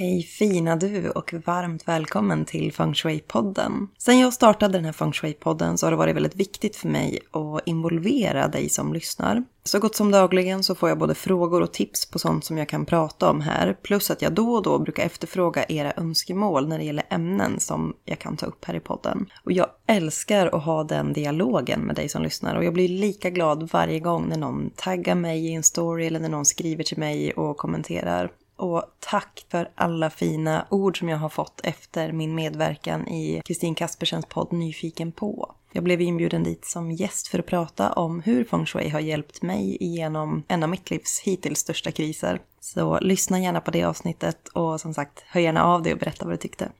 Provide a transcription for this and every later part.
Hej fina du och varmt välkommen till Feng Shui-podden. Sen jag startade den här Feng Shui-podden så har det varit väldigt viktigt för mig att involvera dig som lyssnar. Så gott som dagligen så får jag både frågor och tips på sånt som jag kan prata om här. Plus att jag då och då brukar efterfråga era önskemål när det gäller ämnen som jag kan ta upp här i podden. Och jag älskar att ha den dialogen med dig som lyssnar och jag blir lika glad varje gång när någon taggar mig i en story eller när någon skriver till mig och kommenterar. Och tack för alla fina ord som jag har fått efter min medverkan i Kristin Kaspersens podd Nyfiken på. Jag blev inbjuden dit som gäst för att prata om hur feng shui har hjälpt mig igenom en av mitt livs hittills största kriser. Så lyssna gärna på det avsnittet och som sagt, hör gärna av dig och berätta vad du tyckte.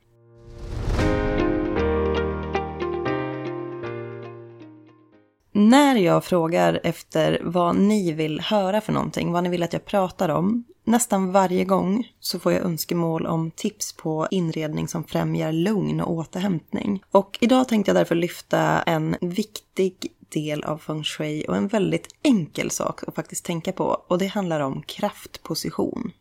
När jag frågar efter vad ni vill höra för någonting, vad ni vill att jag pratar om, nästan varje gång så får jag önskemål om tips på inredning som främjar lugn och återhämtning. Och idag tänkte jag därför lyfta en viktig del av feng shui och en väldigt enkel sak att faktiskt tänka på och det handlar om kraftposition.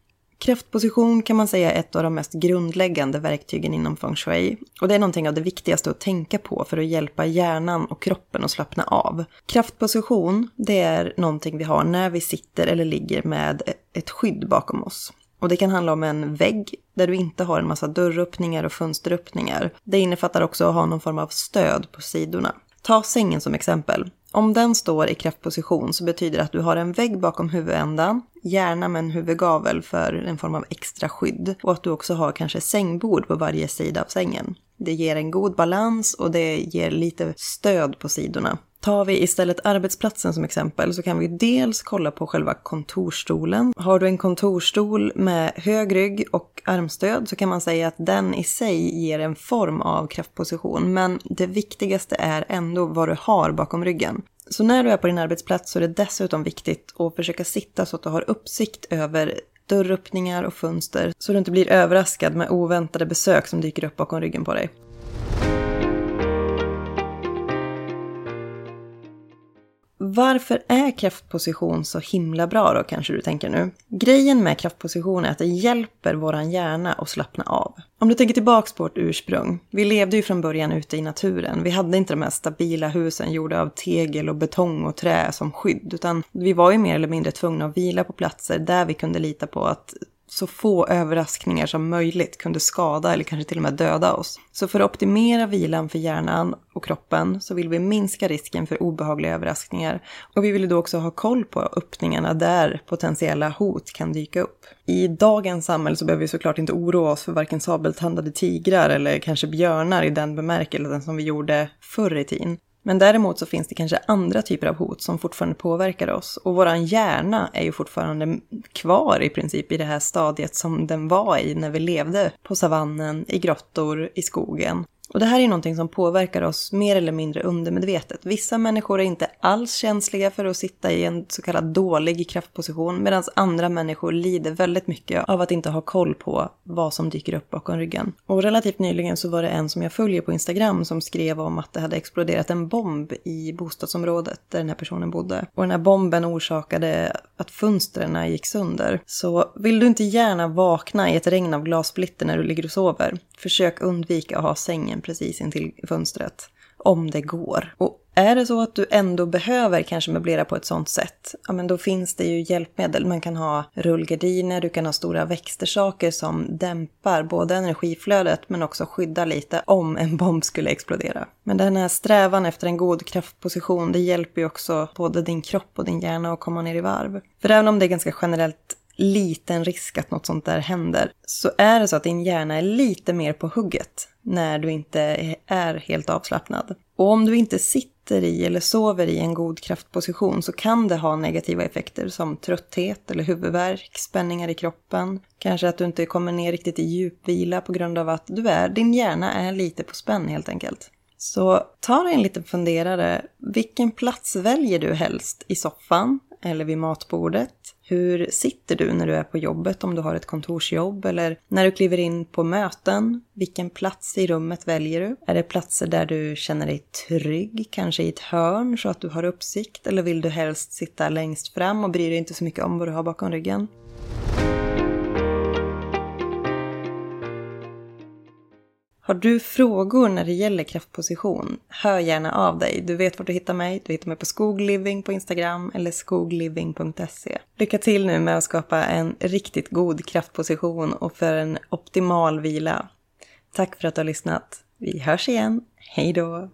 Kraftposition kan man säga är ett av de mest grundläggande verktygen inom feng shui. Och det är någonting av det viktigaste att tänka på för att hjälpa hjärnan och kroppen att slappna av. Kraftposition, det är någonting vi har när vi sitter eller ligger med ett skydd bakom oss. Och det kan handla om en vägg där du inte har en massa dörröppningar och fönsteröppningar. Det innefattar också att ha någon form av stöd på sidorna. Ta sängen som exempel. Om den står i kraftposition så betyder det att du har en vägg bakom huvudändan, gärna med en huvudgavel för en form av extra skydd och att du också har kanske sängbord på varje sida av sängen. Det ger en god balans och det ger lite stöd på sidorna. Tar vi istället arbetsplatsen som exempel så kan vi dels kolla på själva kontorstolen. Har du en kontorstol med hög rygg och armstöd så kan man säga att den i sig ger en form av kraftposition. Men det viktigaste är ändå vad du har bakom ryggen. Så när du är på din arbetsplats så är det dessutom viktigt att försöka sitta så att du har uppsikt över dörröppningar och fönster så du inte blir överraskad med oväntade besök som dyker upp bakom ryggen på dig. Varför är kraftposition så himla bra då kanske du tänker nu? Grejen med kraftposition är att det hjälper våran hjärna att slappna av. Om du tänker tillbaks på vårt ursprung. Vi levde ju från början ute i naturen. Vi hade inte de här stabila husen gjorda av tegel och betong och trä som skydd. Utan vi var ju mer eller mindre tvungna att vila på platser där vi kunde lita på att så få överraskningar som möjligt kunde skada eller kanske till och med döda oss. Så för att optimera vilan för hjärnan och kroppen så vill vi minska risken för obehagliga överraskningar. Och vi vill då också ha koll på öppningarna där potentiella hot kan dyka upp. I dagens samhälle så behöver vi såklart inte oroa oss för varken sabeltandade tigrar eller kanske björnar i den bemärkelsen som vi gjorde förr i tiden. Men däremot så finns det kanske andra typer av hot som fortfarande påverkar oss. Och våran hjärna är ju fortfarande kvar i princip i det här stadiet som den var i när vi levde på savannen, i grottor, i skogen. Och det här är någonting som påverkar oss mer eller mindre undermedvetet. Vissa människor är inte alls känsliga för att sitta i en så kallad dålig kraftposition medan andra människor lider väldigt mycket av att inte ha koll på vad som dyker upp bakom ryggen. Och relativt nyligen så var det en som jag följer på Instagram som skrev om att det hade exploderat en bomb i bostadsområdet där den här personen bodde. Och den här bomben orsakade att fönstren gick sönder. Så vill du inte gärna vakna i ett regn av glassplitter när du ligger och sover, försök undvika att ha sängen precis intill fönstret. Om det går. Och är det så att du ändå behöver kanske möblera på ett sånt sätt, ja men då finns det ju hjälpmedel. Man kan ha rullgardiner, du kan ha stora växtersaker som dämpar både energiflödet men också skyddar lite om en bomb skulle explodera. Men den här strävan efter en god kraftposition, det hjälper ju också både din kropp och din hjärna att komma ner i varv. För även om det är ganska generellt liten risk att något sånt där händer, så är det så att din hjärna är lite mer på hugget när du inte är helt avslappnad. Och om du inte sitter sitter i eller sover i en god kraftposition så kan det ha negativa effekter som trötthet eller huvudvärk, spänningar i kroppen. Kanske att du inte kommer ner riktigt i djupvila på grund av att du är, din hjärna är lite på spänn helt enkelt. Så ta dig en liten funderare. Vilken plats väljer du helst? I soffan eller vid matbordet? Hur sitter du när du är på jobbet om du har ett kontorsjobb? Eller när du kliver in på möten? Vilken plats i rummet väljer du? Är det platser där du känner dig trygg, kanske i ett hörn så att du har uppsikt? Eller vill du helst sitta längst fram och bry dig inte så mycket om vad du har bakom ryggen? Har du frågor när det gäller kraftposition? Hör gärna av dig. Du vet var du hittar mig. Du hittar mig på skogliving på Instagram eller skogliving.se. Lycka till nu med att skapa en riktigt god kraftposition och för en optimal vila. Tack för att du har lyssnat. Vi hörs igen. Hej då!